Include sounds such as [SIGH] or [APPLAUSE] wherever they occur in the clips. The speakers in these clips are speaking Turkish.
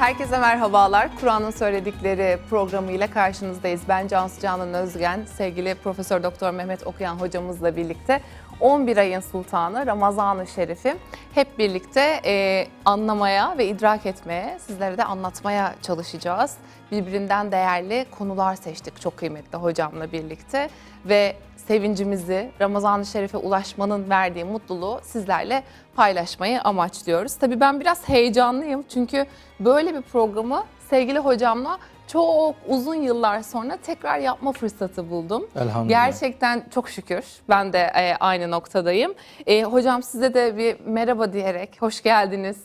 Herkese merhabalar. Kur'an'ın söyledikleri programıyla karşınızdayız. Ben Cansu Canan Özgen, sevgili Profesör Doktor Mehmet Okuyan hocamızla birlikte 11 ayın sultanı Ramazan-ı Şerif'i hep birlikte e, anlamaya ve idrak etmeye, sizlere de anlatmaya çalışacağız. Birbirinden değerli konular seçtik çok kıymetli hocamla birlikte ve sevincimizi Ramazan-ı Şerif'e ulaşmanın verdiği mutluluğu sizlerle paylaşmayı amaçlıyoruz. Tabii ben biraz heyecanlıyım çünkü böyle bir programı sevgili hocamla çok uzun yıllar sonra tekrar yapma fırsatı buldum. Elhamdülillah. Gerçekten çok şükür ben de e, aynı noktadayım. E, hocam size de bir merhaba diyerek, hoş geldiniz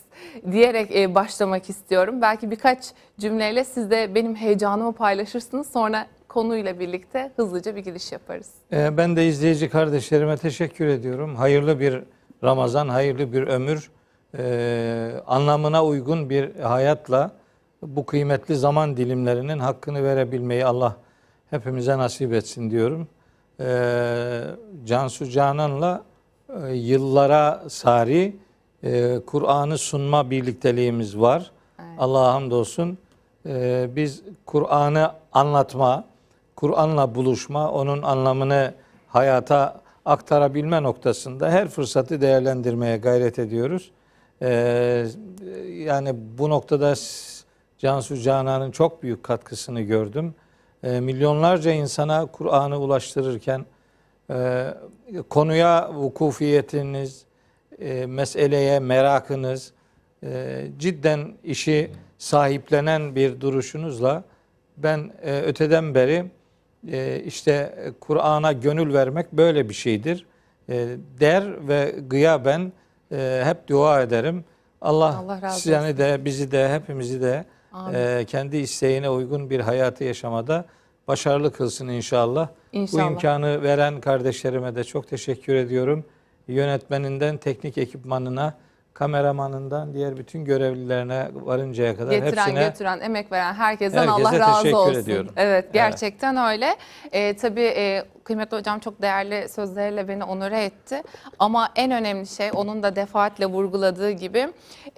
diyerek e, başlamak istiyorum. Belki birkaç cümleyle siz de benim heyecanımı paylaşırsınız. Sonra konuyla birlikte hızlıca bir giriş yaparız. Ee, Ben de izleyici kardeşlerime teşekkür ediyorum. Hayırlı bir Ramazan, hayırlı bir ömür, ee, anlamına uygun bir hayatla bu kıymetli zaman dilimlerinin hakkını verebilmeyi Allah hepimize nasip etsin diyorum. Ee, Cansu Canan'la e, yıllara sari e, Kur'an'ı sunma birlikteliğimiz var. Allah'a hamdolsun. Ee, biz Kur'an'ı anlatma, Kur'an'la buluşma, onun anlamını hayata aktarabilme noktasında her fırsatı değerlendirmeye gayret ediyoruz. Ee, yani bu noktada Cansu Canan'ın çok büyük katkısını gördüm. Ee, milyonlarca insana Kur'an'ı ulaştırırken e, konuya vukufiyetiniz, e, meseleye merakınız, e, cidden işi sahiplenen bir duruşunuzla ben öteden beri e, işte Kur'an'a gönül vermek böyle bir şeydir e, der ve gıyaben e, hep dua ederim. Allah, Allah sizleri de bizi de hepimizi de e, kendi isteğine uygun bir hayatı yaşamada başarılı kılsın inşallah. İnşallah. Bu imkanı veren kardeşlerime de çok teşekkür ediyorum. Yönetmeninden teknik ekipmanına, kameramanından diğer bütün görevlilerine varıncaya kadar Getiren, hepsine götüren, emek veren herkesten Allah razı olsun. ediyorum. Evet, gerçekten öyle. Ee, tabii e, kıymetli hocam çok değerli sözleriyle beni onore etti. Ama en önemli şey onun da defaatle vurguladığı gibi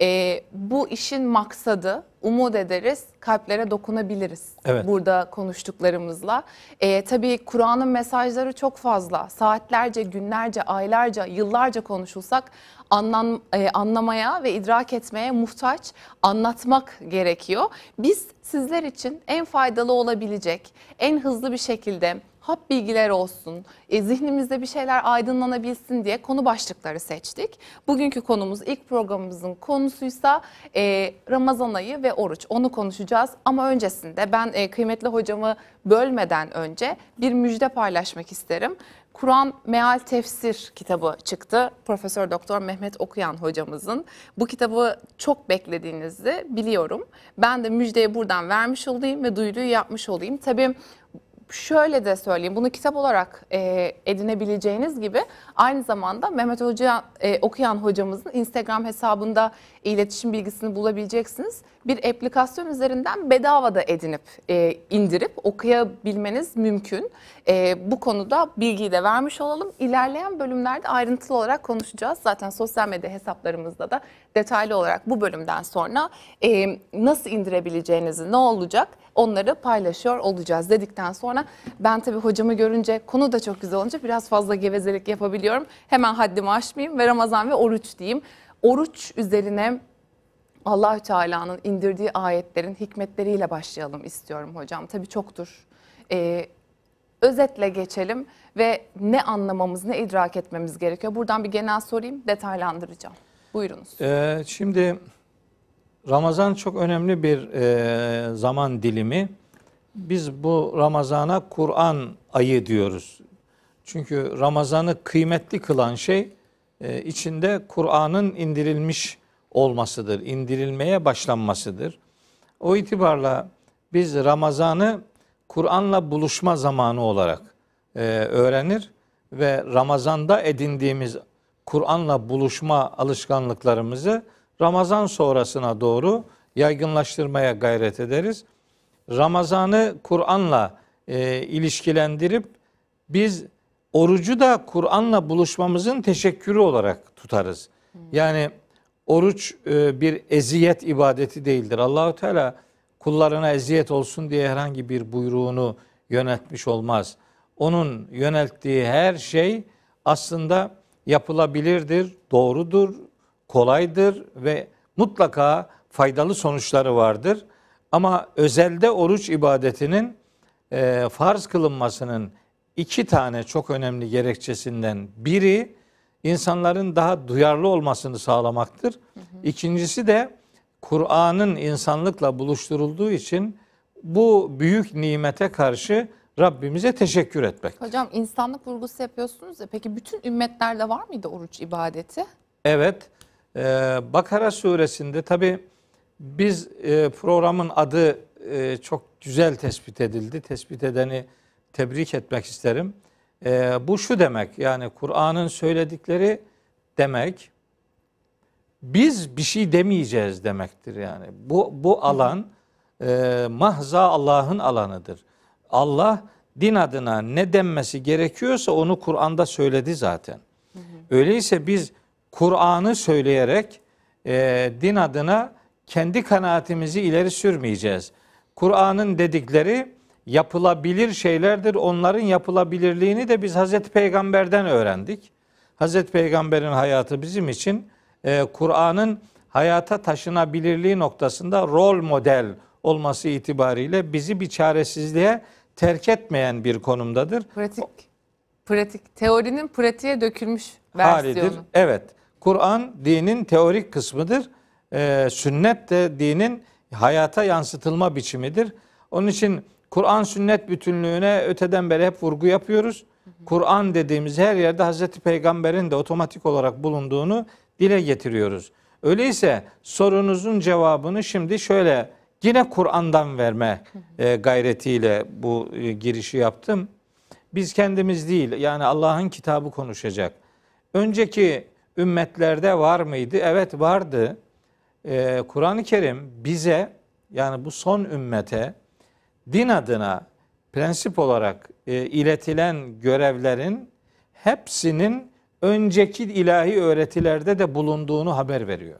e, bu işin maksadı umut ederiz, kalplere dokunabiliriz. Evet. Burada konuştuklarımızla. E, tabii Kur'an'ın mesajları çok fazla. Saatlerce, günlerce, aylarca, yıllarca konuşulsak anlam, e, anlamaya ve idrak etmeye muhtaç, anlatmak gerekiyor. Biz sizler için en faydalı olabilecek, en hızlı bir şekilde hap bilgiler olsun, e, zihnimizde bir şeyler aydınlanabilsin diye konu başlıkları seçtik. Bugünkü konumuz ilk programımızın konusuysa e, Ramazan ayı ve oruç. Onu konuşacağız ama öncesinde ben e, kıymetli hocamı bölmeden önce bir müjde paylaşmak isterim. Kur'an Meal Tefsir kitabı çıktı. Profesör Doktor Mehmet Okuyan hocamızın. Bu kitabı çok beklediğinizi biliyorum. Ben de müjdeyi buradan vermiş olayım ve duyuruyu yapmış olayım. Tabii şöyle de söyleyeyim bunu kitap olarak e, edinebileceğiniz gibi aynı zamanda Mehmet Hoca e, okuyan hocamızın Instagram hesabında iletişim bilgisini bulabileceksiniz. Bir aplikasyon üzerinden bedava da edinip e, indirip okuyabilmeniz mümkün. E, bu konuda bilgiyi de vermiş olalım. İlerleyen bölümlerde ayrıntılı olarak konuşacağız. Zaten sosyal medya hesaplarımızda da detaylı olarak bu bölümden sonra e, nasıl indirebileceğinizi ne olacak onları paylaşıyor olacağız dedikten sonra ben tabii hocamı görünce konu da çok güzel olunca biraz fazla gevezelik yapabiliyorum. Hemen haddimi aşmayayım ve Ramazan ve oruç diyeyim. Oruç üzerine Allahü Teala'nın indirdiği ayetlerin hikmetleriyle başlayalım istiyorum hocam. Tabii çoktur. Ee, özetle geçelim ve ne anlamamız, ne idrak etmemiz gerekiyor. Buradan bir genel sorayım, detaylandıracağım. Buyurunuz. Ee, şimdi Ramazan çok önemli bir e, zaman dilimi. Biz bu Ramazana Kur'an ayı diyoruz. Çünkü Ramazan'ı kıymetli kılan şey e, içinde Kur'an'ın indirilmiş olmasıdır, indirilmeye başlanmasıdır. O itibarla biz Ramazan'ı Kur'an'la buluşma zamanı olarak e, öğrenir ve Ramazan'da edindiğimiz Kur'an'la buluşma alışkanlıklarımızı Ramazan sonrasına doğru yaygınlaştırmaya gayret ederiz. Ramazan'ı Kur'an'la e, ilişkilendirip biz orucu da Kur'an'la buluşmamızın teşekkürü olarak tutarız. Yani Oruç e, bir eziyet ibadeti değildir. Allahu Teala kullarına eziyet olsun diye herhangi bir buyruğunu yöneltmiş olmaz. Onun yönelttiği her şey aslında yapılabilirdir, doğrudur, kolaydır ve mutlaka faydalı sonuçları vardır. Ama özelde oruç ibadetinin e, farz kılınmasının iki tane çok önemli gerekçesinden biri insanların daha duyarlı olmasını sağlamaktır. Hı hı. İkincisi de Kur'an'ın insanlıkla buluşturulduğu için bu büyük nimete karşı Rabbimize teşekkür etmek. Hocam insanlık vurgusu yapıyorsunuz ya peki bütün ümmetlerde var mıydı oruç ibadeti? Evet. Ee, Bakara suresinde tabi biz e, programın adı e, çok güzel tespit edildi. Tespit edeni tebrik etmek isterim. E, bu şu demek yani Kur'an'ın söyledikleri demek biz bir şey demeyeceğiz demektir yani. Bu, bu alan e, mahza Allah'ın alanıdır. Allah din adına ne denmesi gerekiyorsa onu Kur'an'da söyledi zaten. Öyleyse biz Kur'an'ı söyleyerek e, din adına kendi kanaatimizi ileri sürmeyeceğiz. Kur'an'ın dedikleri yapılabilir şeylerdir. Onların yapılabilirliğini de biz Hazreti Peygamber'den öğrendik. Hazreti Peygamber'in hayatı bizim için e, Kur'an'ın hayata taşınabilirliği noktasında rol model olması itibariyle bizi bir çaresizliğe terk etmeyen bir konumdadır. Pratik, pratik, teorinin pratiğe dökülmüş versiyonu. Halidir. Evet, Kur'an dinin teorik kısmıdır. Ee, sünnet de dinin hayata yansıtılma biçimidir. Onun için Kur'an sünnet bütünlüğüne öteden beri hep vurgu yapıyoruz. Kur'an dediğimiz her yerde Hazreti Peygamber'in de otomatik olarak bulunduğunu dile getiriyoruz. Öyleyse sorunuzun cevabını şimdi şöyle yine Kur'an'dan verme e, gayretiyle bu e, girişi yaptım. Biz kendimiz değil yani Allah'ın kitabı konuşacak. Önceki ümmetlerde var mıydı? Evet vardı. E, Kur'an-ı Kerim bize yani bu son ümmete din adına prensip olarak e, iletilen görevlerin hepsinin önceki ilahi öğretilerde de bulunduğunu haber veriyor.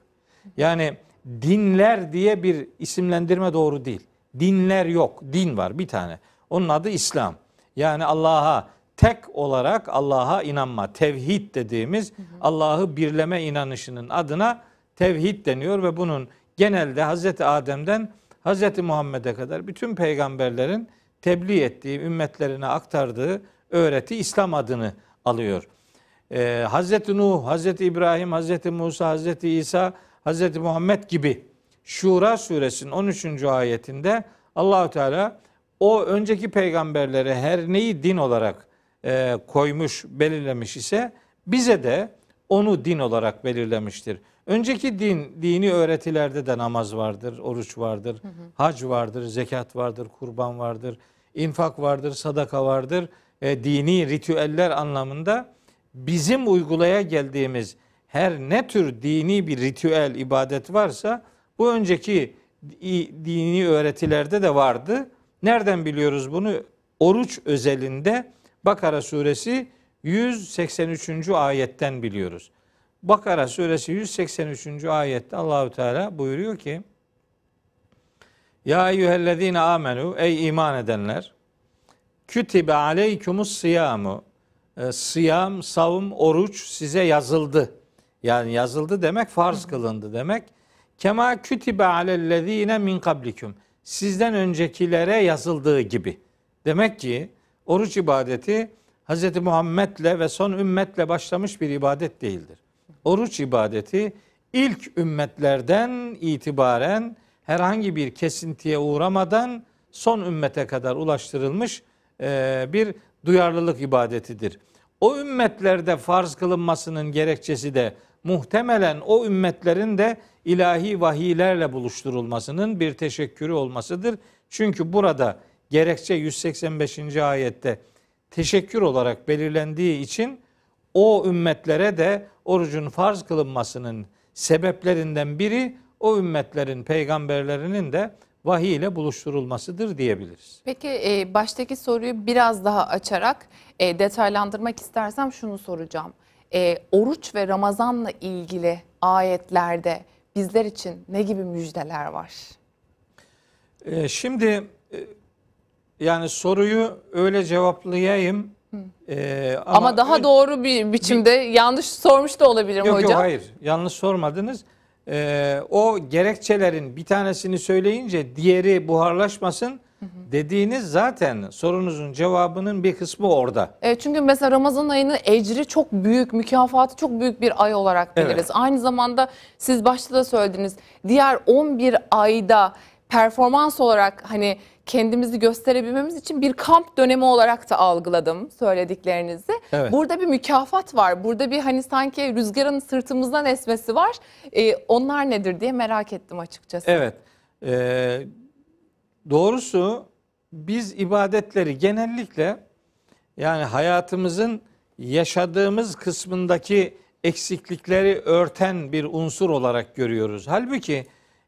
Yani dinler diye bir isimlendirme doğru değil. Dinler yok. Din var bir tane. Onun adı İslam. Yani Allah'a tek olarak Allah'a inanma, tevhid dediğimiz Allah'ı birleme inanışının adına tevhid deniyor ve bunun genelde Hazreti Adem'den Hazreti Muhammed'e kadar bütün peygamberlerin tebliğ ettiği, ümmetlerine aktardığı öğreti İslam adını alıyor. Ee, Hazreti Nuh, Hazreti İbrahim, Hazreti Musa, Hazreti İsa, Hazreti Muhammed gibi Şura suresinin 13. ayetinde Allahü Teala o önceki peygamberlere her neyi din olarak e, koymuş, belirlemiş ise bize de onu din olarak belirlemiştir. Önceki din, dini öğretilerde de namaz vardır, oruç vardır, hı hı. hac vardır, zekat vardır, kurban vardır, infak vardır, sadaka vardır. E, dini ritüeller anlamında bizim uygulaya geldiğimiz her ne tür dini bir ritüel, ibadet varsa bu önceki dini öğretilerde de vardı. Nereden biliyoruz bunu? Oruç özelinde Bakara suresi 183. ayetten biliyoruz. Bakara suresi 183. ayette Allahü Teala buyuruyor ki Ya eyyühellezine amenu ey iman edenler kütibe aleykumus siyamu e, sıyam, savum, oruç size yazıldı. Yani yazıldı demek farz kılındı demek. Kema kütibe alellezine min kablikum. Sizden öncekilere yazıldığı gibi. Demek ki oruç ibadeti Hz. Muhammed'le ve son ümmetle başlamış bir ibadet değildir. Oruç ibadeti ilk ümmetlerden itibaren herhangi bir kesintiye uğramadan son ümmete kadar ulaştırılmış e, bir duyarlılık ibadetidir. O ümmetlerde farz kılınmasının gerekçesi de muhtemelen o ümmetlerin de ilahi vahiylerle buluşturulmasının bir teşekkürü olmasıdır. Çünkü burada gerekçe 185. ayette teşekkür olarak belirlendiği için o ümmetlere de orucun farz kılınmasının sebeplerinden biri o ümmetlerin peygamberlerinin de vahiy ile buluşturulmasıdır diyebiliriz. Peki e, baştaki soruyu biraz daha açarak e, detaylandırmak istersem şunu soracağım. e, oruç ve Ramazan'la ilgili ayetlerde bizler için ne gibi müjdeler var? Ee, şimdi e, yani soruyu öyle cevaplayayım. Ee, Ama, daha ön- doğru bir biçimde yanlış sormuş da olabilirim Yok hocam. yok hayır yanlış sormadınız. Ee, o gerekçelerin bir tanesini söyleyince diğeri buharlaşmasın dediğiniz zaten sorunuzun cevabının bir kısmı orada. Evet, çünkü mesela Ramazan ayının ecri çok büyük, mükafatı çok büyük bir ay olarak biliriz. Evet. Aynı zamanda siz başta da söylediniz. Diğer 11 ayda performans olarak hani kendimizi gösterebilmemiz için bir kamp dönemi olarak da algıladım söylediklerinizi. Evet. Burada bir mükafat var. Burada bir hani sanki rüzgarın sırtımızdan esmesi var. Ee, onlar nedir diye merak ettim açıkçası. Evet. Ee, doğrusu biz ibadetleri genellikle yani hayatımızın yaşadığımız kısmındaki eksiklikleri örten bir unsur olarak görüyoruz. Halbuki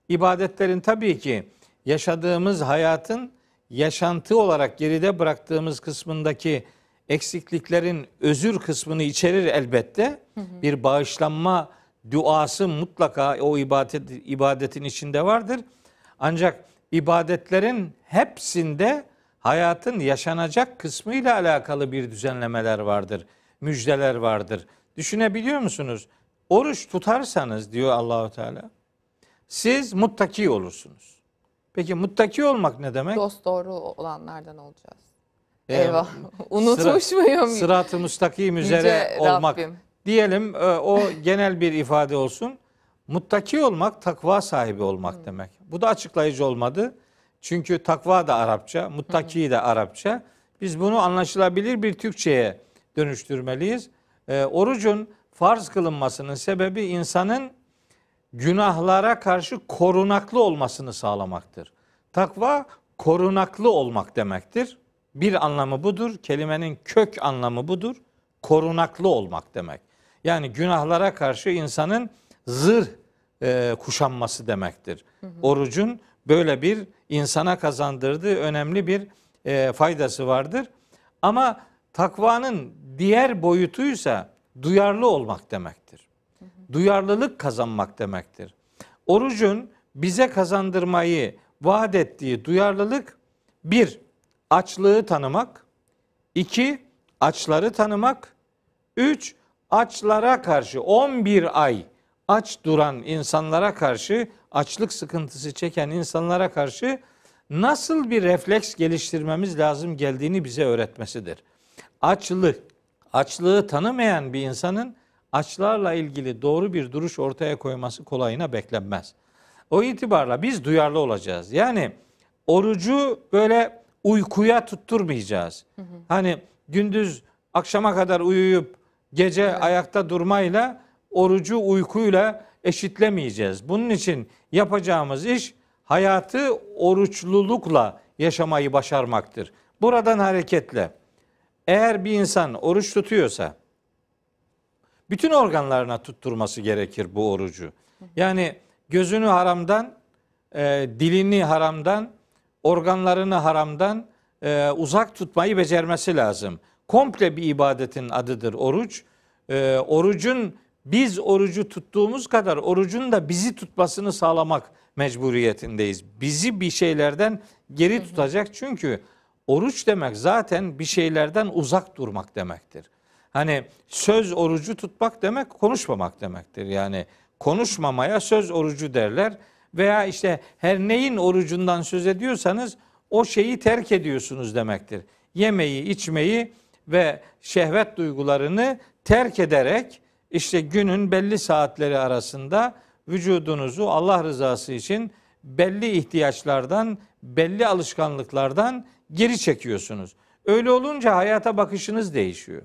ibadetlerin tabii ki yaşadığımız hayatın yaşantı olarak geride bıraktığımız kısmındaki eksikliklerin özür kısmını içerir elbette. Bir bağışlanma duası mutlaka o ibadet ibadetin içinde vardır. Ancak ibadetlerin hepsinde hayatın yaşanacak kısmıyla alakalı bir düzenlemeler vardır. Müjdeler vardır. Düşünebiliyor musunuz? Oruç tutarsanız diyor Allahu Teala. Siz muttaki olursunuz. Peki muttaki olmak ne demek? Dost doğru olanlardan olacağız. Ee, Eyvah. Unutmuş muyum? Sırat-ı müstakim Yüce üzere olmak. Rabbim. Diyelim e, o genel bir ifade olsun. Muttaki olmak takva sahibi olmak demek. Bu da açıklayıcı olmadı. Çünkü takva da Arapça, muttaki de Arapça. Biz bunu anlaşılabilir bir Türkçe'ye dönüştürmeliyiz. E, orucun farz kılınmasının sebebi insanın günahlara karşı korunaklı olmasını sağlamaktır. Takva korunaklı olmak demektir. Bir anlamı budur. Kelimenin kök anlamı budur. Korunaklı olmak demek. Yani günahlara karşı insanın zırh e, kuşanması demektir. Orucun böyle bir insana kazandırdığı önemli bir e, faydası vardır. Ama takvanın diğer boyutuysa duyarlı olmak demektir duyarlılık kazanmak demektir. Orucun bize kazandırmayı vaat ettiği duyarlılık bir, açlığı tanımak, iki, açları tanımak, üç, açlara karşı 11 ay aç duran insanlara karşı, açlık sıkıntısı çeken insanlara karşı nasıl bir refleks geliştirmemiz lazım geldiğini bize öğretmesidir. Açlık, açlığı tanımayan bir insanın açlarla ilgili doğru bir duruş ortaya koyması kolayına beklenmez. O itibarla biz duyarlı olacağız. Yani orucu böyle uykuya tutturmayacağız. Hani gündüz akşama kadar uyuyup gece ayakta durmayla orucu uykuyla eşitlemeyeceğiz. Bunun için yapacağımız iş hayatı oruçlulukla yaşamayı başarmaktır. Buradan hareketle eğer bir insan oruç tutuyorsa bütün organlarına tutturması gerekir bu orucu. Yani gözünü haramdan, e, dilini haramdan, organlarını haramdan e, uzak tutmayı becermesi lazım. Komple bir ibadetin adıdır oruç. E, orucun biz orucu tuttuğumuz kadar orucun da bizi tutmasını sağlamak mecburiyetindeyiz. Bizi bir şeylerden geri tutacak çünkü oruç demek zaten bir şeylerden uzak durmak demektir. Hani söz orucu tutmak demek konuşmamak demektir. Yani konuşmamaya söz orucu derler. Veya işte her neyin orucundan söz ediyorsanız o şeyi terk ediyorsunuz demektir. Yemeği, içmeyi ve şehvet duygularını terk ederek işte günün belli saatleri arasında vücudunuzu Allah rızası için belli ihtiyaçlardan, belli alışkanlıklardan geri çekiyorsunuz. Öyle olunca hayata bakışınız değişiyor.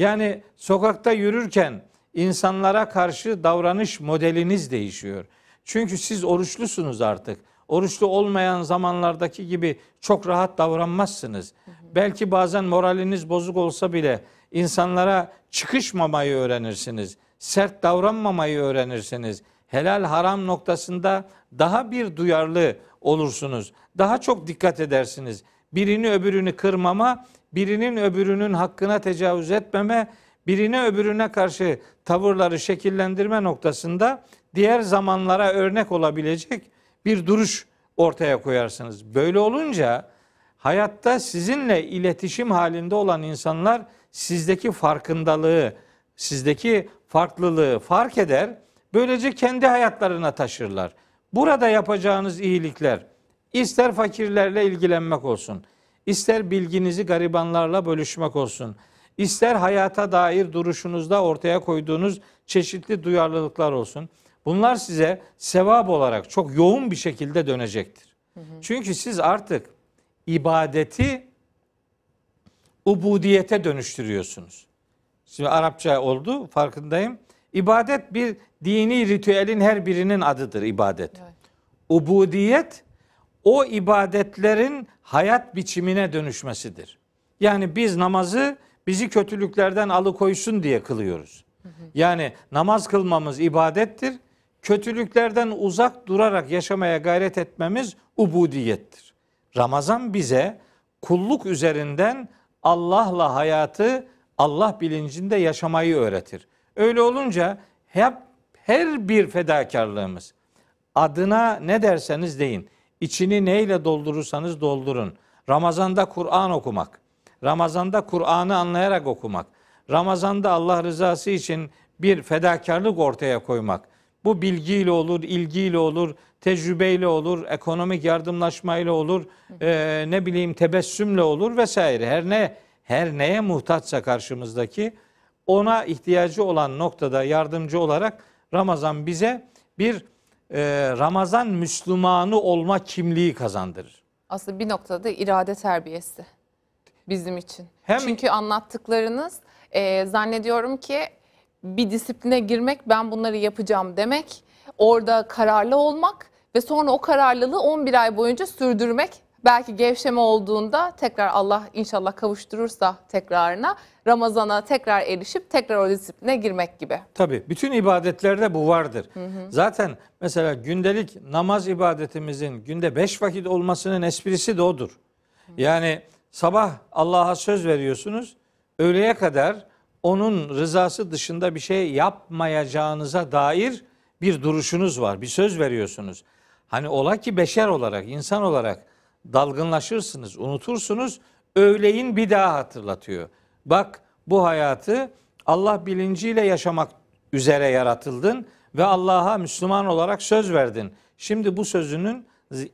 Yani sokakta yürürken insanlara karşı davranış modeliniz değişiyor. Çünkü siz oruçlusunuz artık. Oruçlu olmayan zamanlardaki gibi çok rahat davranmazsınız. Belki bazen moraliniz bozuk olsa bile insanlara çıkışmamayı öğrenirsiniz. Sert davranmamayı öğrenirsiniz. Helal haram noktasında daha bir duyarlı olursunuz. Daha çok dikkat edersiniz. Birini öbürünü kırmama, birinin öbürünün hakkına tecavüz etmeme, birine öbürüne karşı tavırları şekillendirme noktasında diğer zamanlara örnek olabilecek bir duruş ortaya koyarsınız. Böyle olunca hayatta sizinle iletişim halinde olan insanlar sizdeki farkındalığı, sizdeki farklılığı fark eder. Böylece kendi hayatlarına taşırlar. Burada yapacağınız iyilikler ister fakirlerle ilgilenmek olsun, ister bilginizi garibanlarla bölüşmek olsun, ister hayata dair duruşunuzda ortaya koyduğunuz çeşitli duyarlılıklar olsun. Bunlar size sevap olarak çok yoğun bir şekilde dönecektir. Hı hı. Çünkü siz artık ibadeti ubudiyete dönüştürüyorsunuz. Şimdi Arapça oldu farkındayım. İbadet bir dini ritüelin her birinin adıdır ibadet. Evet. Ubudiyet o ibadetlerin hayat biçimine dönüşmesidir. Yani biz namazı bizi kötülüklerden alıkoysun diye kılıyoruz. Yani namaz kılmamız ibadettir. Kötülüklerden uzak durarak yaşamaya gayret etmemiz ubudiyettir. Ramazan bize kulluk üzerinden Allah'la hayatı Allah bilincinde yaşamayı öğretir. Öyle olunca hep her bir fedakarlığımız adına ne derseniz deyin. İçini neyle doldurursanız doldurun. Ramazanda Kur'an okumak, Ramazanda Kur'an'ı anlayarak okumak, Ramazanda Allah rızası için bir fedakarlık ortaya koymak. Bu bilgiyle olur, ilgiyle olur, tecrübeyle olur, ekonomik yardımlaşmayla olur, e, ne bileyim tebessümle olur vesaire. Her ne her neye muhtaçsa karşımızdaki ona ihtiyacı olan noktada yardımcı olarak Ramazan bize bir e, Ramazan Müslümanı olma kimliği kazandırır. Aslında bir noktada irade terbiyesi bizim için. Hem, Çünkü anlattıklarınız e, zannediyorum ki bir disipline girmek ben bunları yapacağım demek orada kararlı olmak ve sonra o kararlılığı 11 ay boyunca sürdürmek belki gevşeme olduğunda tekrar Allah inşallah kavuşturursa tekrarına Ramazan'a tekrar erişip tekrar o disipline girmek gibi. Tabii bütün ibadetlerde bu vardır. Hı hı. Zaten mesela gündelik namaz ibadetimizin günde beş vakit olmasının esprisi de odur. Hı. Yani sabah Allah'a söz veriyorsunuz. Öğleye kadar onun rızası dışında bir şey yapmayacağınıza dair bir duruşunuz var. Bir söz veriyorsunuz. Hani ola ki beşer olarak, insan olarak dalgınlaşırsınız, unutursunuz. Öğleyin bir daha hatırlatıyor. Bak bu hayatı Allah bilinciyle yaşamak üzere yaratıldın ve Allah'a Müslüman olarak söz verdin. Şimdi bu sözünün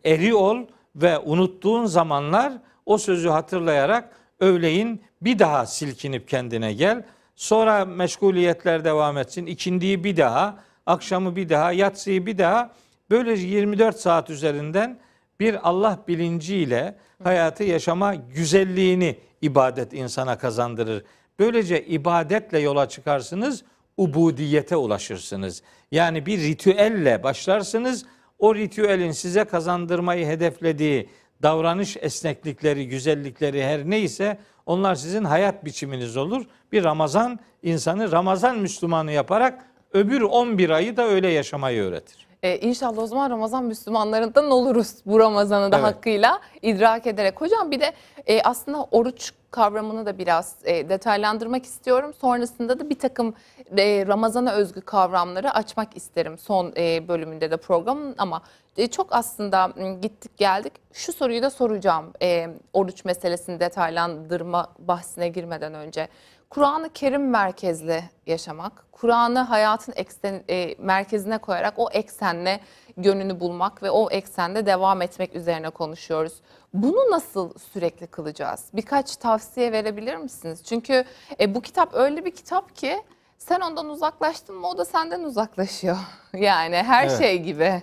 eri ol ve unuttuğun zamanlar o sözü hatırlayarak öğleyin bir daha silkinip kendine gel. Sonra meşguliyetler devam etsin. İkindiyi bir daha, akşamı bir daha, yatsıyı bir daha. Böylece 24 saat üzerinden bir Allah bilinciyle hayatı yaşama güzelliğini ibadet insana kazandırır. Böylece ibadetle yola çıkarsınız, ubudiyete ulaşırsınız. Yani bir ritüelle başlarsınız. O ritüelin size kazandırmayı hedeflediği davranış esneklikleri, güzellikleri her neyse onlar sizin hayat biçiminiz olur. Bir Ramazan insanı Ramazan Müslümanı yaparak öbür 11 ayı da öyle yaşamayı öğretir. Ee, inşallah o zaman Ramazan Müslümanlarından oluruz bu Ramazan'ı da evet. hakkıyla idrak ederek. Hocam bir de e, aslında oruç kavramını da biraz e, detaylandırmak istiyorum. Sonrasında da bir takım e, Ramazan'a özgü kavramları açmak isterim son e, bölümünde de programın. Ama e, çok aslında gittik geldik. Şu soruyu da soracağım e, oruç meselesini detaylandırma bahsine girmeden önce. Kur'an-ı Kerim merkezli yaşamak, Kur'an'ı hayatın eksen, e, merkezine koyarak o eksenle gönlünü bulmak ve o eksende devam etmek üzerine konuşuyoruz. Bunu nasıl sürekli kılacağız? Birkaç tavsiye verebilir misiniz? Çünkü e, bu kitap öyle bir kitap ki sen ondan uzaklaştın mı o da senden uzaklaşıyor. [LAUGHS] Yani her evet. şey gibi.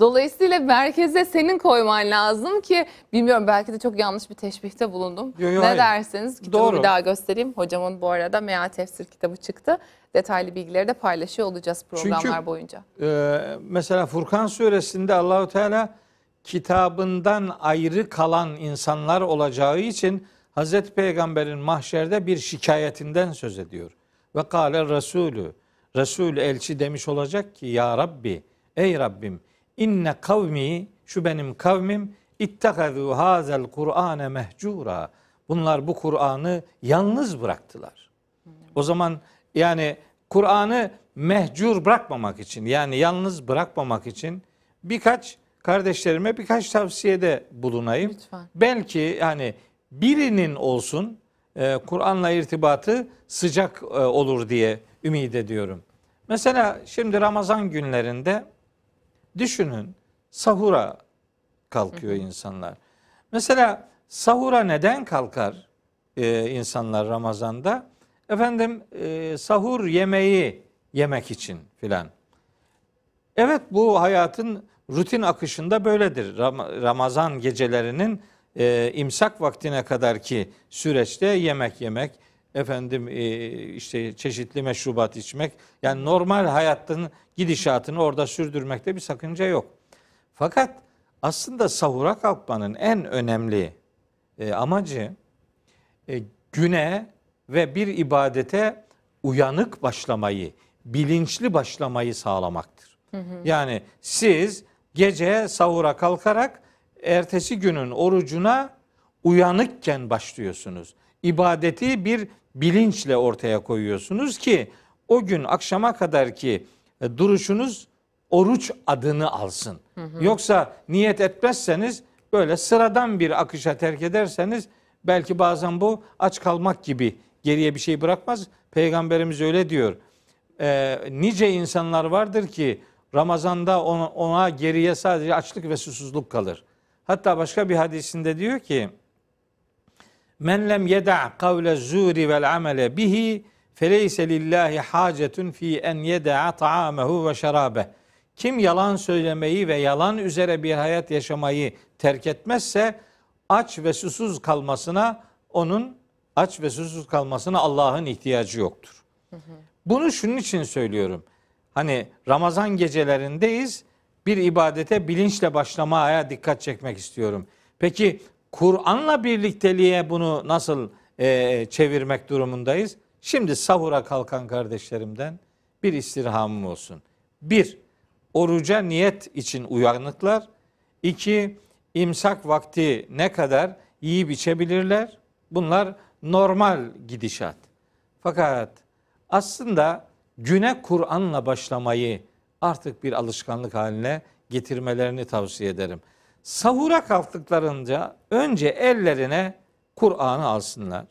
Dolayısıyla merkeze senin koyman lazım ki bilmiyorum belki de çok yanlış bir teşbihte bulundum. Yo, yo, ne hayır. dersiniz? Kitabı Doğru. bir daha göstereyim. Hocamın bu arada Meal Tefsir kitabı çıktı. Detaylı bilgileri de paylaşıyor olacağız programlar Çünkü, boyunca. E, mesela Furkan suresinde Allahu Teala kitabından ayrı kalan insanlar olacağı için Hazreti Peygamber'in mahşerde bir şikayetinden söz ediyor. Ve kâle Resulü. Resul elçi demiş olacak ki ya Rabbi ey Rabbim inne kavmi şu benim kavmim ittekazû hazel Kur'ane mehcura. Bunlar bu Kur'an'ı yalnız bıraktılar. O zaman yani Kur'an'ı mehcur bırakmamak için yani yalnız bırakmamak için birkaç kardeşlerime birkaç tavsiyede bulunayım. Lütfen. Belki hani birinin olsun e, Kur'an'la irtibatı sıcak e, olur diye ümit ediyorum. Mesela şimdi Ramazan günlerinde düşünün sahura kalkıyor insanlar. Mesela sahura neden kalkar e, insanlar Ramazan'da? Efendim e, sahur yemeği yemek için filan. Evet bu hayatın rutin akışında böyledir. Ram- Ramazan gecelerinin e, imsak vaktine kadar ki süreçte yemek yemek, efendim e, işte çeşitli meşrubat içmek, yani normal hayatın gidişatını orada sürdürmekte bir sakınca yok. Fakat aslında sahura kalkmanın en önemli e, amacı e, güne ve bir ibadete uyanık başlamayı, bilinçli başlamayı sağlamaktır. Yani siz gece sahura kalkarak ertesi günün orucuna uyanıkken başlıyorsunuz. İbadeti bir bilinçle ortaya koyuyorsunuz ki o gün akşama kadar ki e, duruşunuz oruç adını alsın. Yoksa niyet etmezseniz böyle sıradan bir akışa terk ederseniz belki bazen bu aç kalmak gibi geriye bir şey bırakmaz. Peygamberimiz öyle diyor. Ee, nice insanlar vardır ki Ramazan'da ona, ona geriye sadece açlık ve susuzluk kalır. Hatta başka bir hadisinde diyor ki Men lem yeda kavle zuri vel amele bihi feleyse lillahi hacetun fi en yeda ta'amehu ve şerabe. Kim yalan söylemeyi ve yalan üzere bir hayat yaşamayı terk etmezse aç ve susuz kalmasına onun aç ve susuz kalmasına Allah'ın ihtiyacı yoktur. Bunu şunun için söylüyorum. Hani Ramazan gecelerindeyiz. Bir ibadete bilinçle başlamaya dikkat çekmek istiyorum. Peki Kur'an'la birlikteliğe bunu nasıl e, çevirmek durumundayız? Şimdi sahura kalkan kardeşlerimden bir istirhamım olsun. Bir, oruca niyet için uyanıklar. İki, imsak vakti ne kadar yiyip içebilirler. Bunlar normal gidişat. Fakat aslında güne Kur'an'la başlamayı artık bir alışkanlık haline getirmelerini tavsiye ederim. Sahura kalktıklarınca önce ellerine Kur'an'ı alsınlar.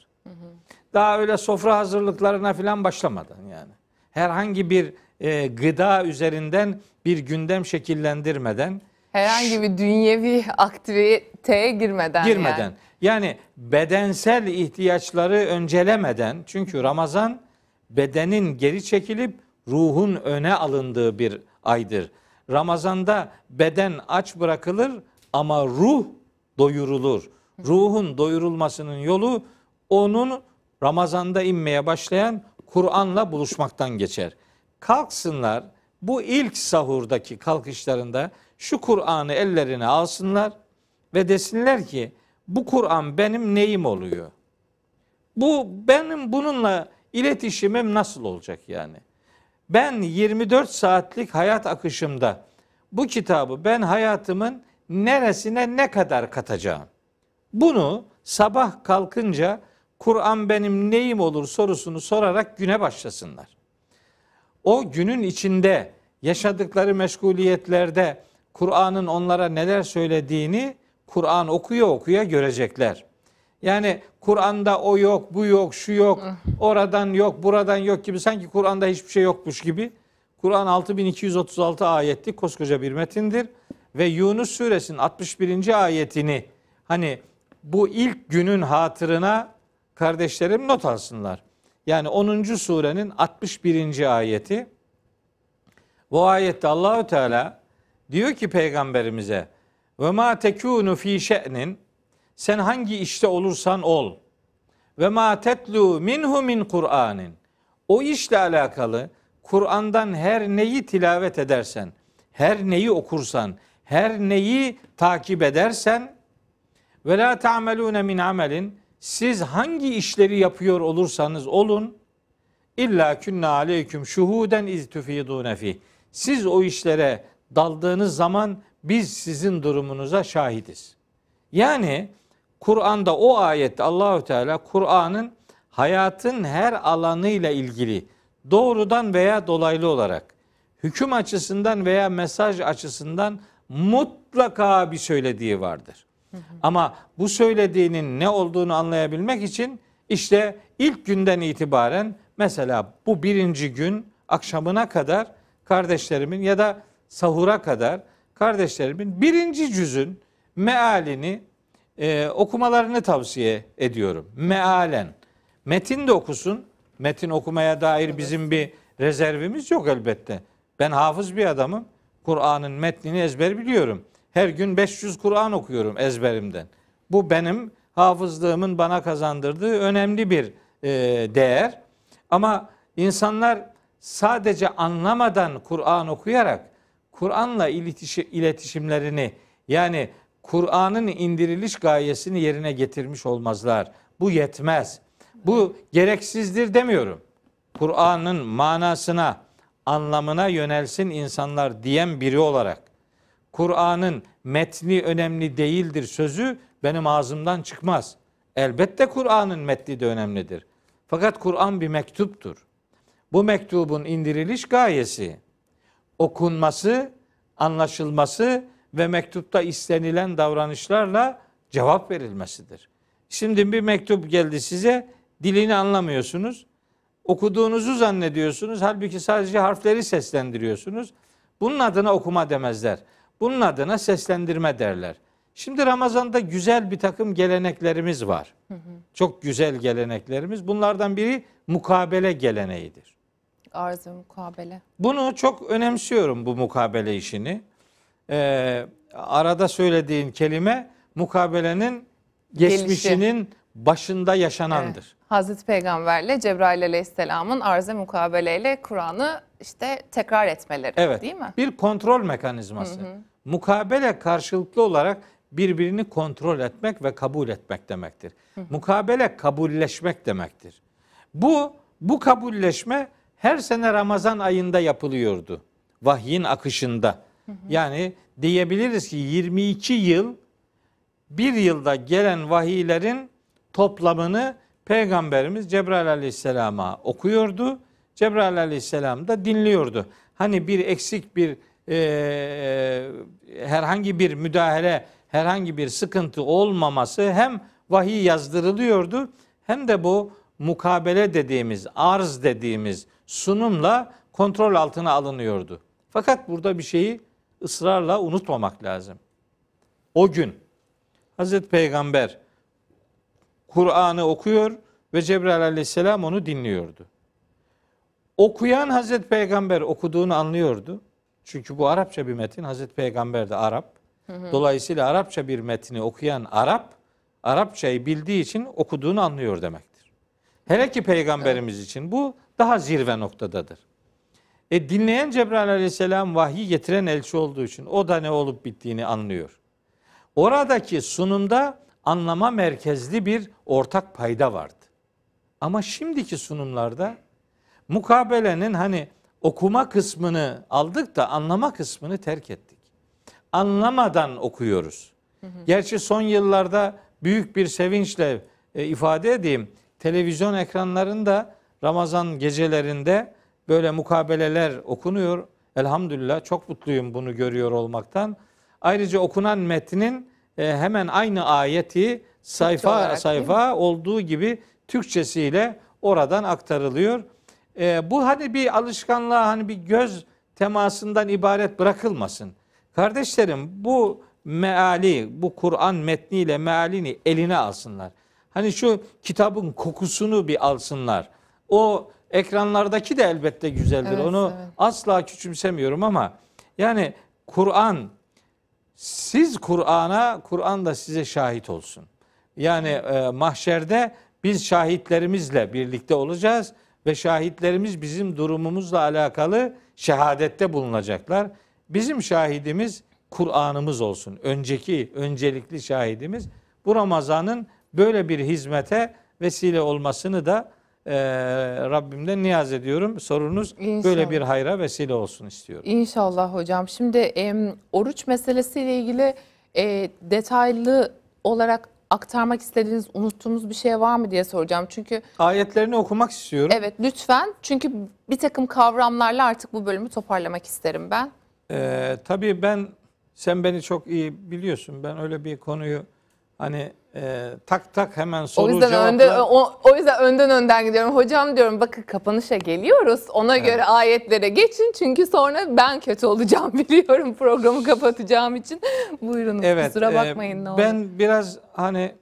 Daha öyle sofra hazırlıklarına falan başlamadan yani. Herhangi bir e, gıda üzerinden bir gündem şekillendirmeden Herhangi bir dünyevi aktiviteye girmeden. girmeden Yani. yani bedensel ihtiyaçları öncelemeden çünkü Ramazan bedenin geri çekilip ruhun öne alındığı bir aydır. Ramazanda beden aç bırakılır ama ruh doyurulur. Ruhun doyurulmasının yolu onun Ramazanda inmeye başlayan Kur'an'la buluşmaktan geçer. Kalksınlar bu ilk sahurdaki kalkışlarında şu Kur'an'ı ellerine alsınlar ve desinler ki bu Kur'an benim neyim oluyor? Bu benim bununla iletişimim nasıl olacak yani? Ben 24 saatlik hayat akışımda bu kitabı ben hayatımın neresine ne kadar katacağım? Bunu sabah kalkınca Kur'an benim neyim olur sorusunu sorarak güne başlasınlar. O günün içinde yaşadıkları meşguliyetlerde Kur'an'ın onlara neler söylediğini Kur'an okuya okuya görecekler. Yani Kur'an'da o yok, bu yok, şu yok, oradan yok, buradan yok gibi sanki Kur'an'da hiçbir şey yokmuş gibi. Kur'an 6236 ayetli koskoca bir metindir ve Yunus suresinin 61. ayetini hani bu ilk günün hatırına kardeşlerim not alsınlar. Yani 10. surenin 61. ayeti. Bu ayette Allahü Teala diyor ki peygamberimize ve ma tekunu fi şe'nin sen hangi işte olursan ol ve ma tetlu minhu min Kur'anin o işle alakalı Kur'an'dan her neyi tilavet edersen, her neyi okursan, her neyi takip edersen ve la ta'melune min amelin siz hangi işleri yapıyor olursanız olun illa künne aleyküm şuhuden iz tufidune fi. Siz o işlere daldığınız zaman biz sizin durumunuza şahidiz. Yani Kur'an'da o ayette Allahü Teala Kur'an'ın hayatın her alanıyla ilgili doğrudan veya dolaylı olarak hüküm açısından veya mesaj açısından mutlaka bir söylediği vardır. Ama bu söylediğinin ne olduğunu anlayabilmek için işte ilk günden itibaren mesela bu birinci gün akşamına kadar kardeşlerimin ya da sahura kadar kardeşlerimin birinci cüzün mealini e, okumalarını tavsiye ediyorum. Mealen. Metin de okusun. Metin okumaya dair bizim bir rezervimiz yok elbette. Ben hafız bir adamım. Kur'an'ın metnini ezber biliyorum. Her gün 500 Kur'an okuyorum ezberimden. Bu benim hafızlığımın bana kazandırdığı önemli bir e, değer. Ama insanlar sadece anlamadan Kur'an okuyarak Kur'an'la iletişimlerini yani Kur'an'ın indiriliş gayesini yerine getirmiş olmazlar. Bu yetmez. Bu gereksizdir demiyorum. Kur'an'ın manasına, anlamına yönelsin insanlar diyen biri olarak Kur'an'ın metni önemli değildir sözü benim ağzımdan çıkmaz. Elbette Kur'an'ın metni de önemlidir. Fakat Kur'an bir mektuptur. Bu mektubun indiriliş gayesi okunması, anlaşılması ve mektupta istenilen davranışlarla cevap verilmesidir. Şimdi bir mektup geldi size, dilini anlamıyorsunuz. Okuduğunuzu zannediyorsunuz. Halbuki sadece harfleri seslendiriyorsunuz. Bunun adına okuma demezler. Bunun adına seslendirme derler. Şimdi Ramazan'da güzel bir takım geleneklerimiz var. Hı hı. Çok güzel geleneklerimiz. Bunlardan biri mukabele geleneğidir. Arz ve mukabele. Bunu çok önemsiyorum bu mukabele işini. Ee, arada söylediğin kelime mukabelenin geçmişinin Gelişi. başında yaşanandır. Evet. Hazreti Peygamberle Cebrail Aleyhisselam'ın arz-ı mukabeleyle Kur'an'ı işte tekrar etmeleri evet, değil mi? Bir kontrol mekanizması. Hı hı. Mukabele karşılıklı olarak birbirini kontrol etmek ve kabul etmek demektir. Hı hı. Mukabele kabulleşmek demektir. Bu bu kabulleşme her sene Ramazan ayında yapılıyordu. Vahyin akışında. Yani diyebiliriz ki 22 yıl bir yılda gelen vahiylerin toplamını Peygamberimiz Cebrail aleyhisselama okuyordu. Cebrail aleyhisselam da dinliyordu. Hani bir eksik bir e, herhangi bir müdahale, herhangi bir sıkıntı olmaması hem vahiy yazdırılıyordu hem de bu mukabele dediğimiz, arz dediğimiz sunumla kontrol altına alınıyordu. Fakat burada bir şeyi ısrarla unutmamak lazım. O gün Hazreti Peygamber Kur'an'ı okuyor ve Cebrail aleyhisselam onu dinliyordu. Okuyan Hazreti Peygamber okuduğunu anlıyordu. Çünkü bu Arapça bir metin. Hazreti Peygamber de Arap. Hı hı. Dolayısıyla Arapça bir metni okuyan Arap, Arapçayı bildiği için okuduğunu anlıyor demektir. Hele ki Peygamberimiz evet. için bu daha zirve noktadadır. E dinleyen Cebrail aleyhisselam vahyi getiren elçi olduğu için o da ne olup bittiğini anlıyor. Oradaki sunumda anlama merkezli bir ortak payda vardı. Ama şimdiki sunumlarda mukabelenin hani okuma kısmını aldık da anlama kısmını terk ettik. Anlamadan okuyoruz. Gerçi son yıllarda büyük bir sevinçle e, ifade edeyim. Televizyon ekranlarında Ramazan gecelerinde böyle mukabeleler okunuyor. Elhamdülillah çok mutluyum bunu görüyor olmaktan. Ayrıca okunan metnin e, hemen aynı ayeti sayfa olarak, sayfa olduğu gibi Türkçesiyle oradan aktarılıyor. E, bu hani bir alışkanlığa hani bir göz temasından ibaret bırakılmasın. Kardeşlerim bu meali, bu Kur'an metniyle mealini eline alsınlar. Hani şu kitabın kokusunu bir alsınlar. O ekranlardaki de elbette güzeldir. Evet, Onu evet. asla küçümsemiyorum ama yani Kur'an siz Kur'an'a, Kur'an da size şahit olsun. Yani e, mahşerde biz şahitlerimizle birlikte olacağız ve şahitlerimiz bizim durumumuzla alakalı şehadette bulunacaklar. Bizim şahidimiz Kur'an'ımız olsun. Önceki, öncelikli şahidimiz. Bu Ramazan'ın böyle bir hizmete vesile olmasını da e, Rabbimden niyaz ediyorum. Sorunuz İnşallah. böyle bir hayra vesile olsun istiyorum. İnşallah hocam. Şimdi e, oruç meselesiyle ilgili e, detaylı olarak aktarmak istediğiniz, unuttuğunuz bir şey var mı diye soracağım. Çünkü Ayetlerini okumak istiyorum. evet lütfen çünkü bir takım kavramlarla artık bu bölümü toparlamak isterim ben. Ee, tabii ben sen beni çok iyi biliyorsun. Ben öyle bir konuyu hani e, tak tak hemen soru o yüzden cevapla önden o, o yüzden önden önden gidiyorum. Hocam diyorum bakın kapanışa geliyoruz. Ona göre ayetlere geçin çünkü sonra ben kötü olacağım [LAUGHS] biliyorum programı kapatacağım için. Buyurun Evet. kusura e, bakmayın ne olur. ben biraz hani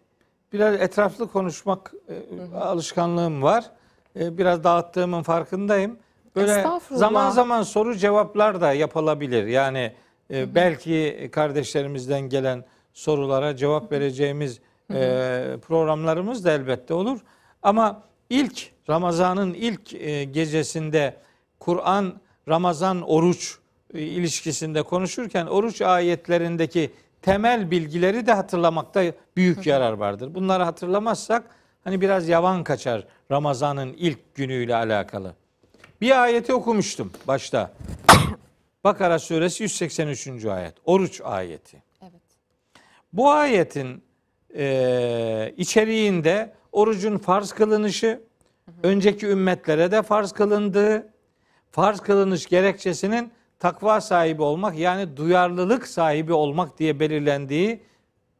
biraz etraflı konuşmak e, alışkanlığım var. E, biraz dağıttığımın farkındayım. Böyle zaman zaman soru cevaplar da yapılabilir. Yani e, belki kardeşlerimizden gelen sorulara cevap vereceğimiz e, programlarımız da elbette olur. Ama ilk Ramazan'ın ilk e, gecesinde Kur'an Ramazan oruç e, ilişkisinde konuşurken oruç ayetlerindeki temel bilgileri de hatırlamakta büyük yarar vardır. Bunları hatırlamazsak hani biraz yavan kaçar Ramazan'ın ilk günüyle alakalı. Bir ayeti okumuştum başta. [COUGHS] Bakara suresi 183. ayet. Oruç ayeti. Bu ayetin e, içeriğinde orucun farz kılınışı, önceki ümmetlere de farz kılındığı, farz kılınış gerekçesinin takva sahibi olmak yani duyarlılık sahibi olmak diye belirlendiği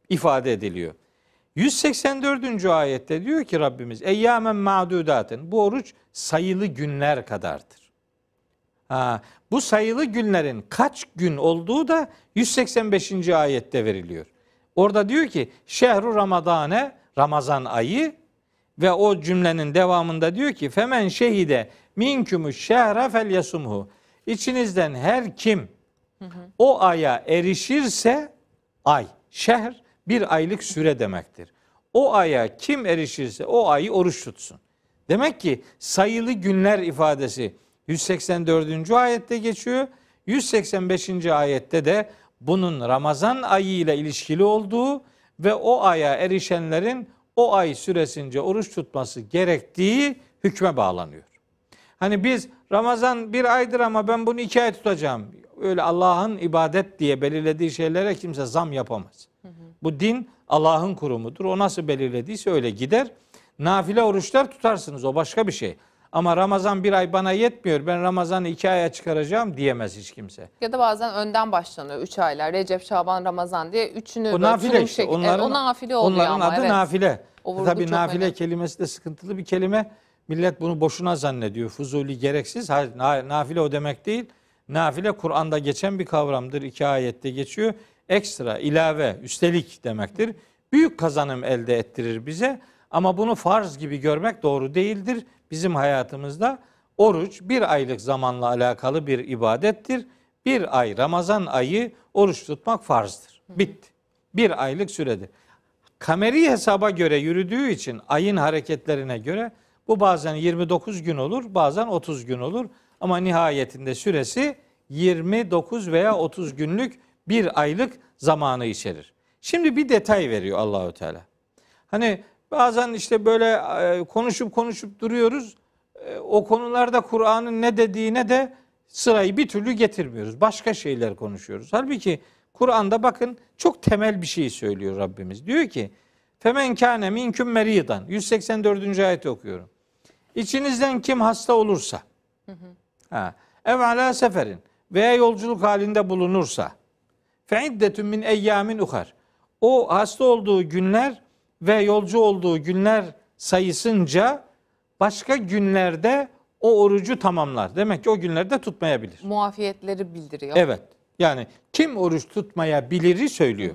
ifade ediliyor. 184. ayette diyor ki Rabbimiz Eyyamen ma'dudaten bu oruç sayılı günler kadardır. Ha, bu sayılı günlerin kaç gün olduğu da 185. ayette veriliyor. Orada diyor ki şehru ramadane Ramazan ayı ve o cümlenin devamında diyor ki femen şehide minkümü şehre fel yasumhu. İçinizden her kim o aya erişirse ay şehr bir aylık süre demektir. O aya kim erişirse o ayı oruç tutsun. Demek ki sayılı günler ifadesi 184. ayette geçiyor. 185. ayette de bunun Ramazan ayı ile ilişkili olduğu ve o aya erişenlerin o ay süresince oruç tutması gerektiği hükme bağlanıyor. Hani biz Ramazan bir aydır ama ben bunu iki ay tutacağım. Öyle Allah'ın ibadet diye belirlediği şeylere kimse zam yapamaz. Bu din Allah'ın kurumudur. O nasıl belirlediyse öyle gider. Nafile oruçlar tutarsınız o başka bir şey. Ama Ramazan bir ay bana yetmiyor. Ben Ramazan'ı iki aya çıkaracağım diyemez hiç kimse. Ya da bazen önden başlanıyor 3 aylar. Recep, Şaban, Ramazan diye üçünü O nafile işte. şekli- Onların, Evet, o nafile oluyor onların ama adı evet. nafile. O Tabii nafile önemli. kelimesi de sıkıntılı bir kelime. Millet bunu boşuna zannediyor. Fuzuli gereksiz. Hayır, na- nafile o demek değil. Nafile Kur'an'da geçen bir kavramdır. İki ayette geçiyor. Ekstra, ilave, üstelik demektir. Büyük kazanım elde ettirir bize. Ama bunu farz gibi görmek doğru değildir. Bizim hayatımızda oruç bir aylık zamanla alakalı bir ibadettir. Bir ay Ramazan ayı oruç tutmak farzdır. Bitti. Bir aylık süredir. Kameri hesaba göre yürüdüğü için ayın hareketlerine göre bu bazen 29 gün olur, bazen 30 gün olur. Ama nihayetinde süresi 29 veya 30 günlük bir aylık zamanı içerir. Şimdi bir detay veriyor Allahü Teala. Hani bazen işte böyle e, konuşup konuşup duruyoruz. E, O konularda Kur'an'ın ne dediğine de sırayı bir türlü getirmiyoruz. Başka şeyler konuşuyoruz. Halbuki Kur'an'da bakın çok temel bir şey söylüyor Rabbimiz. Diyor ki Femen kâne minküm meridan. 184. ayeti okuyorum. İçinizden kim hasta olursa ha, ev ala seferin veya yolculuk halinde bulunursa fe iddetun min eyyamin uhar. O hasta olduğu günler ve yolcu olduğu günler sayısınca başka günlerde o orucu tamamlar. Demek ki o günlerde tutmayabilir. Muafiyetleri bildiriyor. Evet. Yani kim oruç tutmayabiliri söylüyor.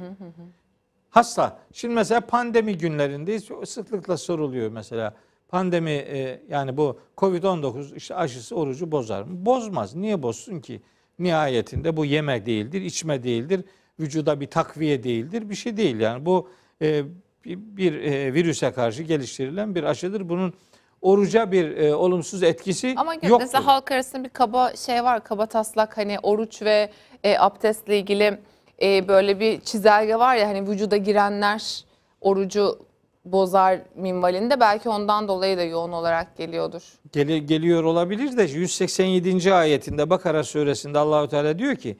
Hasta. Şimdi mesela pandemi günlerindeyiz. Sıklıkla soruluyor mesela. Pandemi e, yani bu Covid-19 işte aşısı orucu bozar mı? Bozmaz. Niye bozsun ki? Nihayetinde bu yeme değildir, içme değildir, vücuda bir takviye değildir, bir şey değil. Yani bu e, bir, bir, e, virüse karşı geliştirilen bir aşıdır. Bunun oruca bir e, olumsuz etkisi Ama yoktur. mesela halk arasında bir kaba şey var, kaba taslak hani oruç ve e, abdestle ilgili e, böyle bir çizelge var ya hani vücuda girenler orucu bozar minvalinde belki ondan dolayı da yoğun olarak geliyordur. Geli- geliyor olabilir de 187. ayetinde Bakara suresinde Allahu Teala diyor ki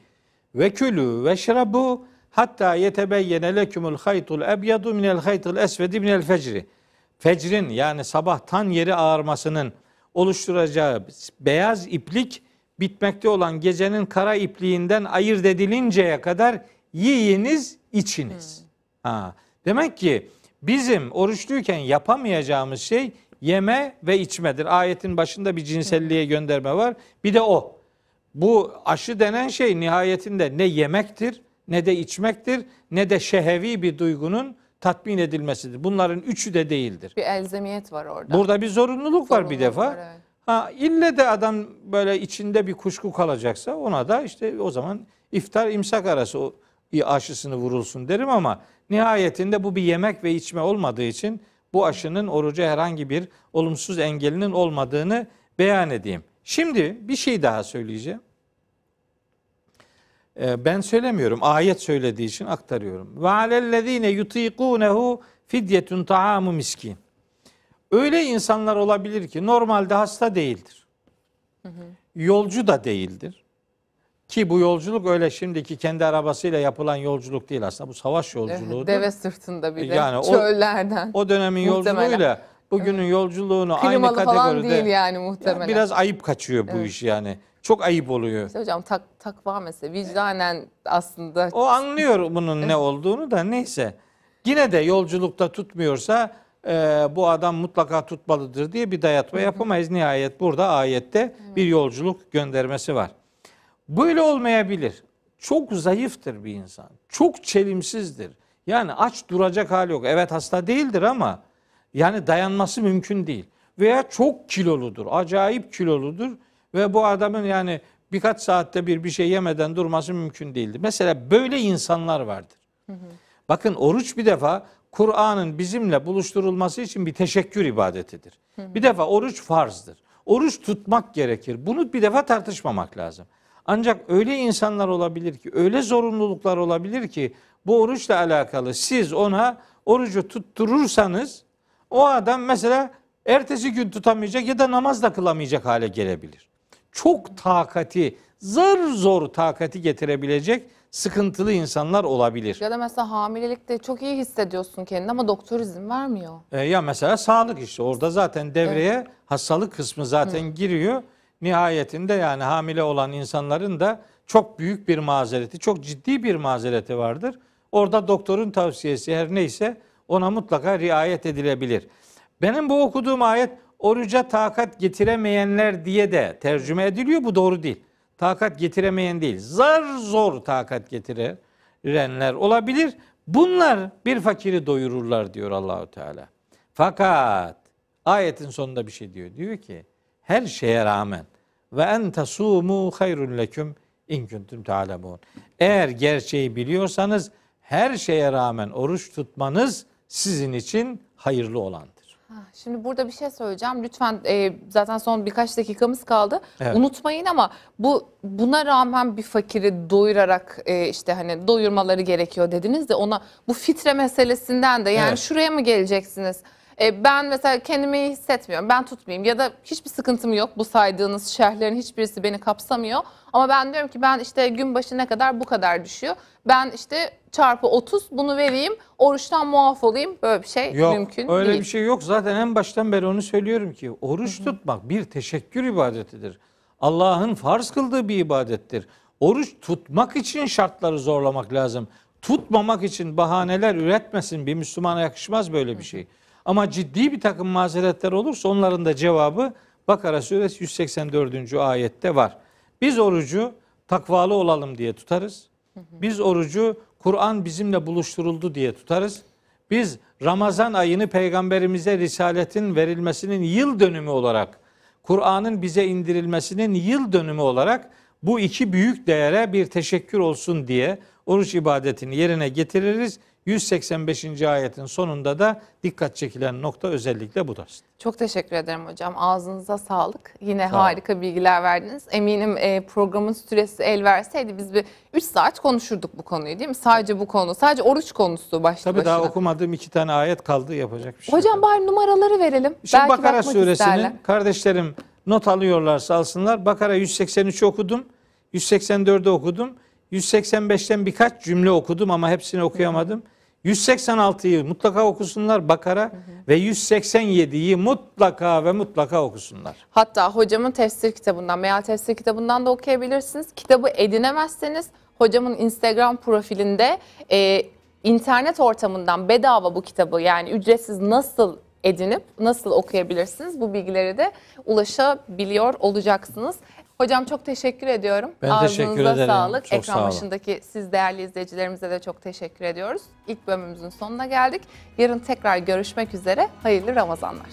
ve külü ve şrabu hatta yetebeyyene lekumul haytul ebyadu minel haytul esvedi minel fecri. Fecrin yani sabah tan yeri ağarmasının oluşturacağı beyaz iplik bitmekte olan gecenin kara ipliğinden ayırt edilinceye kadar yiyiniz, içiniz. Ha. Demek ki bizim oruçluyken yapamayacağımız şey yeme ve içmedir. Ayetin başında bir cinselliğe gönderme var. Bir de o. Bu aşı denen şey nihayetinde ne yemektir, ne de içmektir, ne de şehevi bir duygunun tatmin edilmesidir. Bunların üçü de değildir. Bir elzemiyet var orada. Burada bir zorunluluk var bir Zorunluluk defa. var, evet. Ha ille de adam böyle içinde bir kuşku kalacaksa ona da işte o zaman iftar imsak arası o aşısını vurulsun derim ama nihayetinde bu bir yemek ve içme olmadığı için bu aşının oruca herhangi bir olumsuz engelinin olmadığını beyan edeyim. Şimdi bir şey daha söyleyeceğim. Ee, Ben söylemiyorum. Ayet söylediği için aktarıyorum. Ve alellezine yutikunehu fidyetun taamu miskin. Öyle insanlar olabilir ki normalde hasta değildir. Yolcu da değildir. Ki bu yolculuk öyle şimdiki kendi arabasıyla yapılan yolculuk değil aslında. Bu savaş yolculuğudur. Deve sırtında bir de Yani o- çöllerden. O dönemin Muhtemelen. yolculuğuyla bugünün yolculuğunu aynı Klimalı falan kategoride değil yani Ya muhtemelen. biraz ayıp kaçıyor bu iş yani. Çok ayıp oluyor. İşte hocam tak, takva mesela vicdanen aslında O anlıyor bunun ne olduğunu da neyse. Yine de yolculukta tutmuyorsa e, bu adam mutlaka tutmalıdır diye bir dayatma yapamayız. Nihayet burada ayette bir yolculuk göndermesi var. Böyle olmayabilir. Çok zayıftır bir insan. Çok çelimsizdir. Yani aç duracak hali yok. Evet hasta değildir ama yani dayanması mümkün değil. Veya çok kiloludur. Acayip kiloludur. Ve bu adamın yani birkaç saatte bir bir şey yemeden durması mümkün değildir. Mesela böyle insanlar vardır. Bakın oruç bir defa Kur'an'ın bizimle buluşturulması için bir teşekkür ibadetidir. Bir defa oruç farzdır. Oruç tutmak gerekir. Bunu bir defa tartışmamak lazım. Ancak öyle insanlar olabilir ki, öyle zorunluluklar olabilir ki bu oruçla alakalı siz ona orucu tutturursanız o adam mesela ertesi gün tutamayacak ya da namaz da kılamayacak hale gelebilir. Çok takati, zar zor takati getirebilecek sıkıntılı insanlar olabilir. ya da mesela hamilelikte çok iyi hissediyorsun kendini ama doktor izin vermiyor. E, ya mesela sağlık işte orada zaten devreye hastalık kısmı zaten giriyor. Nihayetinde yani hamile olan insanların da çok büyük bir mazereti, çok ciddi bir mazereti vardır. Orada doktorun tavsiyesi her neyse ona mutlaka riayet edilebilir. Benim bu okuduğum ayet oruca takat getiremeyenler diye de tercüme ediliyor. Bu doğru değil. Takat getiremeyen değil. Zar zor takat getirenler olabilir. Bunlar bir fakiri doyururlar diyor Allahu Teala. Fakat ayetin sonunda bir şey diyor. Diyor ki her şeye rağmen ve en tasumu hayrun leküm in kuntum ta'lemun. Eğer gerçeği biliyorsanız her şeye rağmen oruç tutmanız sizin için hayırlı olandır. Ha, Şimdi burada bir şey söyleyeceğim. Lütfen e, zaten son birkaç dakikamız kaldı. Evet. Unutmayın ama bu buna rağmen bir fakiri doyurarak e, işte hani doyurmaları gerekiyor dediniz de ona bu fitre meselesinden de yani Evet. şuraya mı geleceksiniz? E, ben mesela kendimi iyi hissetmiyorum. Ben tutmayayım ya da hiçbir sıkıntım yok. Bu saydığınız şerhlerin hiçbirisi beni kapsamıyor. Ama ben diyorum ki ben işte gün başı ne kadar bu kadar düşüyor. Ben işte çarpı 30 bunu vereyim. Oruçtan muaf olayım. Böyle bir şey Yok mümkün öyle değil. bir şey yok. Zaten en baştan beri onu söylüyorum ki oruç tutmak bir teşekkür ibadetidir. Allah'ın farz kıldığı bir ibadettir. Oruç tutmak için şartları zorlamak lazım. Tutmamak için bahaneler üretmesin. Bir Müslümana yakışmaz böyle bir şey. Ama ciddi bir takım mazeretler olursa onların da cevabı Bakara suresi 184. ayette var. Biz orucu takvalı olalım diye tutarız. Biz orucu Kur'an bizimle buluşturuldu diye tutarız. Biz Ramazan ayını peygamberimize risaletin verilmesinin yıl dönümü olarak, Kur'an'ın bize indirilmesinin yıl dönümü olarak bu iki büyük değere bir teşekkür olsun diye oruç ibadetini yerine getiririz. 185. ayetin sonunda da dikkat çekilen nokta özellikle budur. Çok teşekkür ederim hocam. Ağzınıza sağlık. Yine Sağ olun. harika bilgiler verdiniz. Eminim e, programın süresi el verseydi biz bir 3 saat konuşurduk bu konuyu değil mi? Sadece bu konu, sadece oruç konusu başlı Tabii başına. daha okumadığım iki tane ayet kaldı yapacak bir şey. Hocam bari numaraları verelim. Şimdi Belki Bakara suresinin kardeşlerim not alıyorlarsa alsınlar. Bakara 183 okudum. 184'ü okudum. 185'ten birkaç cümle okudum ama hepsini okuyamadım. 186'yı mutlaka okusunlar Bakara ve 187'yi mutlaka ve mutlaka okusunlar. Hatta hocamın tefsir kitabından, meal tefsir kitabından da okuyabilirsiniz. Kitabı edinemezseniz hocamın Instagram profilinde e, internet ortamından bedava bu kitabı yani ücretsiz nasıl edinip nasıl okuyabilirsiniz bu bilgileri de ulaşabiliyor olacaksınız. Hocam çok teşekkür ediyorum. Ben teşekkür Ağzınıza ederim. sağlık. Çok Ekran sağ olun. başındaki siz değerli izleyicilerimize de çok teşekkür ediyoruz. İlk bölümümüzün sonuna geldik. Yarın tekrar görüşmek üzere. Hayırlı Ramazanlar.